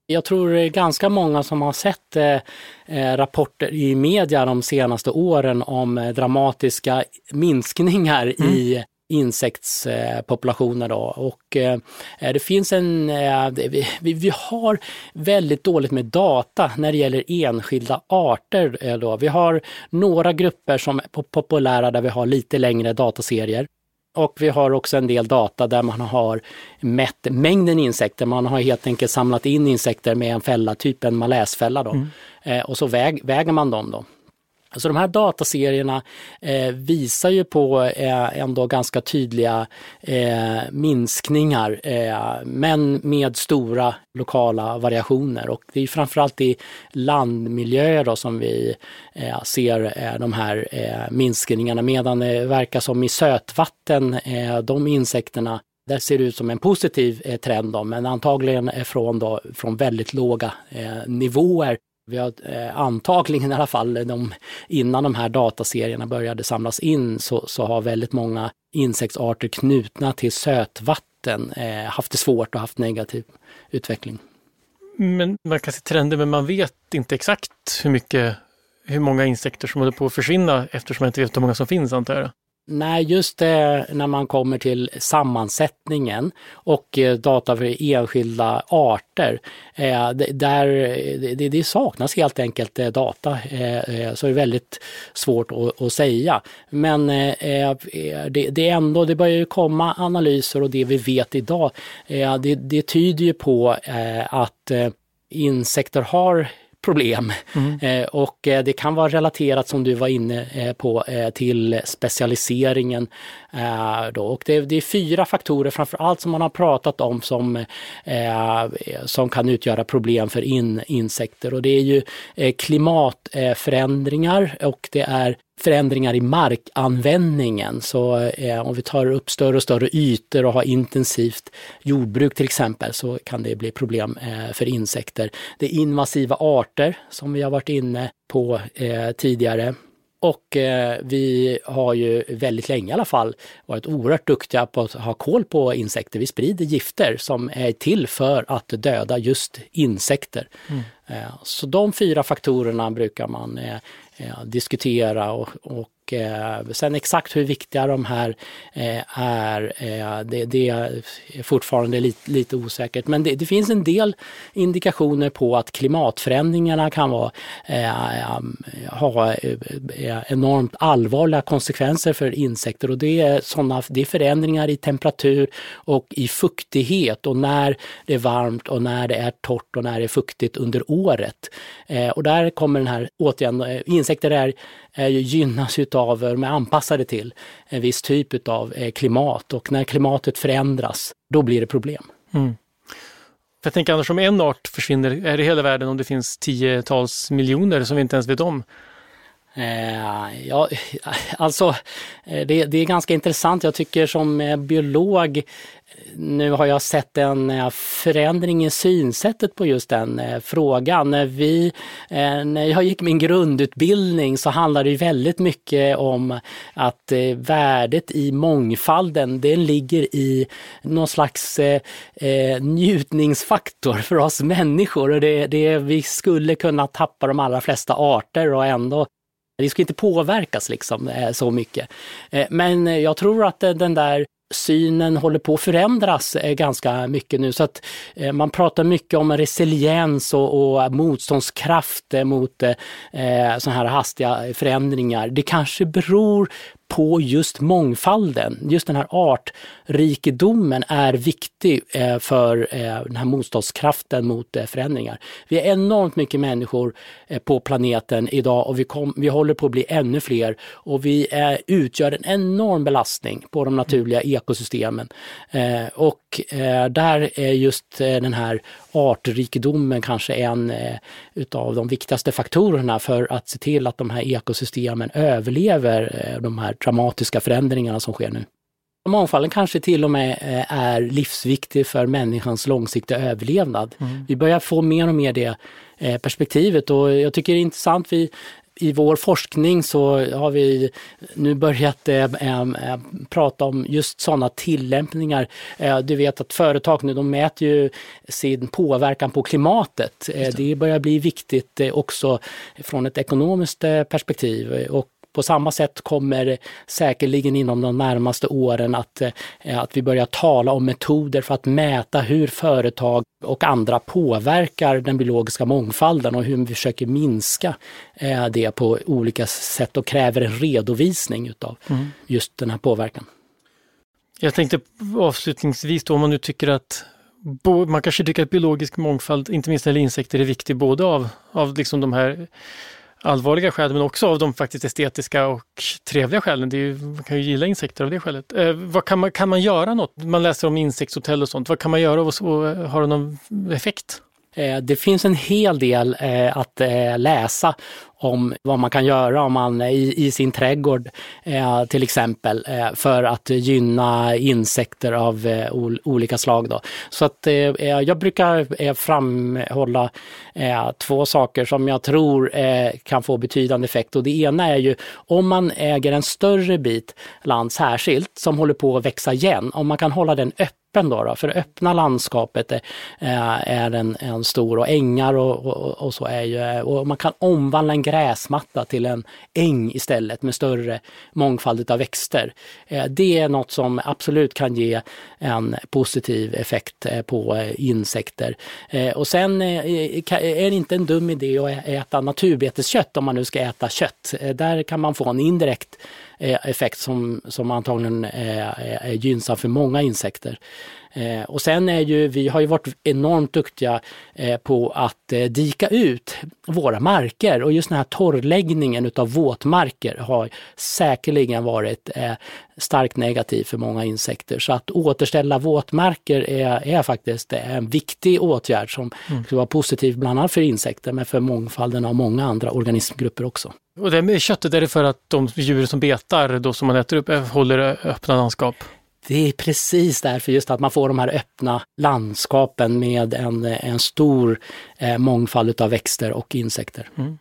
jag tror det är ganska många som har sett eh, eh rapporter i media de senaste åren om eh, dramatiska minskningar mm. i insektspopulationer. Då. Och, eh, det finns en, eh, vi, har väldigt dåligt med data när det gäller enskilda arter. Eh, då. Vi har några grupper som är populära där vi har lite längre dataserier. Och vi har också en del data där man har mätt mängden insekter. Man har helt enkelt samlat in insekter med en fälla, typ en maläsfälla. Då. Mm. Och så väg, väger man dem. Då. Alltså de här dataserierna eh, visar ju på eh, ändå ganska tydliga eh, minskningar, eh, men med stora lokala variationer. Och det är framförallt i landmiljöer då som vi eh, ser eh, de här eh, minskningarna, medan det verkar som i sötvatten, eh, de insekterna där ser det ut som en positiv eh, trend, då, men antagligen från, då, från väldigt låga nivåer vi har eh, antagligen i alla fall, de, innan de här dataserierna började samlas in, så, så har väldigt många insektsarter knutna till sötvatten eh, haft det svårt och haft negativ utveckling. Men man kan se trender, men man vet inte exakt hur mycket, hur många insekter som håller på att försvinna eftersom man inte vet hur många som finns antar jag. Nej, just det, när man kommer till sammansättningen och eh, data för enskilda arter. Eh, där, det, det, saknas helt enkelt eh, data, så det är väldigt svårt att, att säga. Men det, det, är ändå, det börjar ju komma analyser och det vi vet idag, det, det tyder ju på att insekter har problem. Mm. Eh, och eh, det kan vara relaterat, som du var inne eh, på, till specialiseringen. Eh, då. Och det, det är fyra faktorer framför allt som man har pratat om som, eh, som kan utgöra problem för in, insekter. Och det är ju eh, klimatförändringar och det är förändringar i markanvändningen. Så eh, om vi tar upp större och större ytor och har intensivt jordbruk till exempel så kan det bli problem eh, för insekter. Det är invasiva arter som vi har varit inne på eh, tidigare. Och eh, vi har ju väldigt länge i alla fall varit oerhört duktiga på att ha koll på insekter. Vi sprider gifter som är till för att döda just insekter. Mm. Eh, så de fyra faktorerna brukar man eh, eh, diskutera och, och eh, sen exakt hur viktiga de här eh, är, eh, det, det, är fortfarande lite, lite osäkert. Men det, det, finns en del indikationer på att klimatförändringarna kan vara, eh, ha eh, enormt allvarliga konsekvenser för insekter och det är, såna, det är förändringar i temperatur och i fuktighet och när det är varmt och när det är torrt och när det är fuktigt under året. Eh, och där kommer den här, återigen, insekter är är gynnas utav, de är anpassade till en viss typ av eh, klimat och när klimatet förändras, då blir det problem. Mm. Jag tänker annars om en art försvinner, är det hela världen om det finns tiotals miljoner som vi inte ens vet om? Eh, ja, alltså eh, det, det, är ganska intressant. Jag tycker som biolog nu har jag sett en eh, förändring i synsättet på just den eh, frågan. När, vi, när jag gick min grundutbildning så handlade det väldigt mycket om att värdet i mångfalden, det ligger i någon slags njutningsfaktor för oss människor. Och det, det, vi skulle kunna tappa de allra flesta arter och ändå det ska inte påverkas liksom så mycket. Men jag tror att den där synen håller på att förändras eh, ganska mycket nu. Så att eh, man pratar mycket om resiliens och, och motståndskraft eh, mot eh, sådana här hastiga förändringar. Det kanske beror på just mångfalden. Just den här artrikedomen är viktig eh, för eh, den här motståndskraften mot eh, förändringar. Vi är enormt mycket människor på planeten idag och vi, kom, vi håller på att bli ännu fler och vi utgör en enorm belastning på de naturliga ekosystemen. Och där är just den här artrikedomen kanske en utav de viktigaste faktorerna för att se till att de här ekosystemen överlever de här dramatiska förändringarna som sker nu. Mångfalden kanske till och med eh, är livsviktig för människans långsiktiga överlevnad. Mm. Vi börjar få mer och mer det eh, perspektivet och jag tycker det är intressant. Vi, i vår forskning så har vi nu börjat äh, äh, prata om just sådana tillämpningar. Äh, du vet att företag nu de mäter ju sin påverkan på klimatet. Det. det börjar bli viktigt också från ett ekonomiskt perspektiv och på samma sätt kommer säkerligen inom de närmaste åren att, eh, att vi börjar tala om metoder för att mäta hur företag och andra påverkar den biologiska mångfalden och hur vi försöker minska eh, det på olika sätt och kräver en redovisning utav mm. just den här påverkan. Jag tänkte avslutningsvis då om man nu tycker att man kanske tycker att biologisk mångfald, inte minst när insekter, är viktig både av, av liksom de här allvarliga skäl men också av de faktiskt estetiska och trevliga skälen. Det är ju, man kan ju gilla insekter av det skälet. Eh, vad kan, man, kan man göra något? Man läser om insektshotell och sånt. Vad kan man göra och, och har det någon effekt? Eh, det finns en hel del eh, att eh, läsa om vad man kan göra om man i, i sin trädgård till exempel för att gynna insekter av olika slag. Då. Så att jag brukar framhålla två saker som jag tror kan få betydande effekt och det ena är ju om man äger en större bit land särskilt som håller på att växa igen, om man kan hålla den öppen öppen då, då för det öppna landskapet är, eh, är en, en stor och ängar och, och, och, så är ju, eh, och man kan omvandla en gräsmatta till en äng istället med större mångfald av växter. Eh, det är något som absolut kan ge en positiv effekt på insekter. Och sen är det inte en dum idé att äta naturbeteskött om man nu ska äta kött. Där kan man få en indirekt effekt som, som antagligen är, är gynnsam för många insekter. Eh, och sen är ju, vi har ju varit enormt duktiga eh, på att eh, dika ut våra marker och just den här torrläggningen utav våtmarker har säkerligen varit eh, starkt negativ för många insekter. Så att återställa våtmarker är, är faktiskt en viktig åtgärd som mm. skulle vara positiv bland annat för insekter men för mångfalden av många andra organismgrupper också. Och det med köttet, är det för att de djur som betar, då som man äter upp, håller öppna landskap? Det är precis därför just att man får de här öppna landskapen med en, en stor eh, mångfald av växter och insekter. Mm.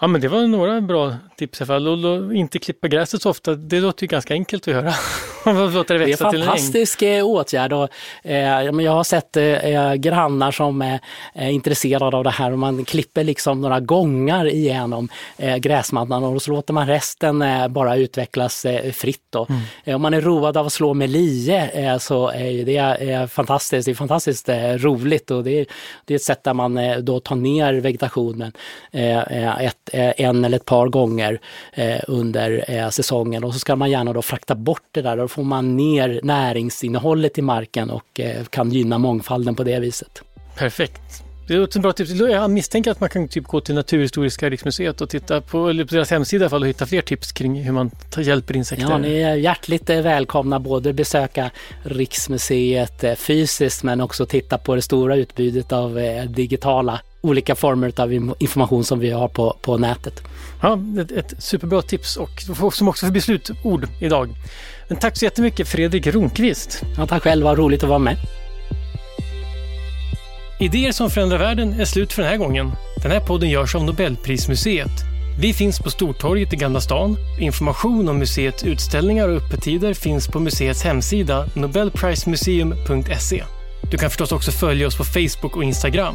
Ja men det var några bra tips i alla fall. Och inte klippa gräset så ofta, det låter ju ganska enkelt att göra. Det, det är fantastisk eh, åtgärd. Och, eh, jag har sett eh, grannar som är eh, intresserade av det här och man klipper liksom några gångar igenom eh, gräsmattan och så låter man resten eh, bara utvecklas eh, fritt. Då. Mm. Eh, om man är road av att slå med lie eh, så är det fantastiskt. Det är fantastiskt roligt och det är, det är ett sätt där man då tar ner vegetationen ett, en eller ett par gånger under säsongen och så ska man gärna då frakta bort det där får man ner näringsinnehållet i marken och eh, kan gynna mångfalden på det viset. Perfekt. Det låter bra tips. Jag misstänker att man kan typ gå till Naturhistoriska riksmuseet och titta på, eller på deras hemsida i alla fall, och hitta fler tips kring hur man hjälper insekter. Ja, ni är hjärtligt eh, välkomna både besöka Riksmuseet eh, fysiskt men också titta på det stora utbudet av digitala olika former av information som vi har på, på nätet. Ja, ett, ett superbra tips och som också bli slutord idag. Men tack så jättemycket Fredrik Ronqvist. Ja, tack själv, vad roligt att vara med. Idéer som förändrar världen är slut för den här gången. Den här podden görs av Nobelprismuseet. Vi finns på Stortorget i Gamla stan. Information om museets utställningar och öppettider finns på museets hemsida nobelprismuseum.se. Du kan förstås också följa oss på Facebook och Instagram.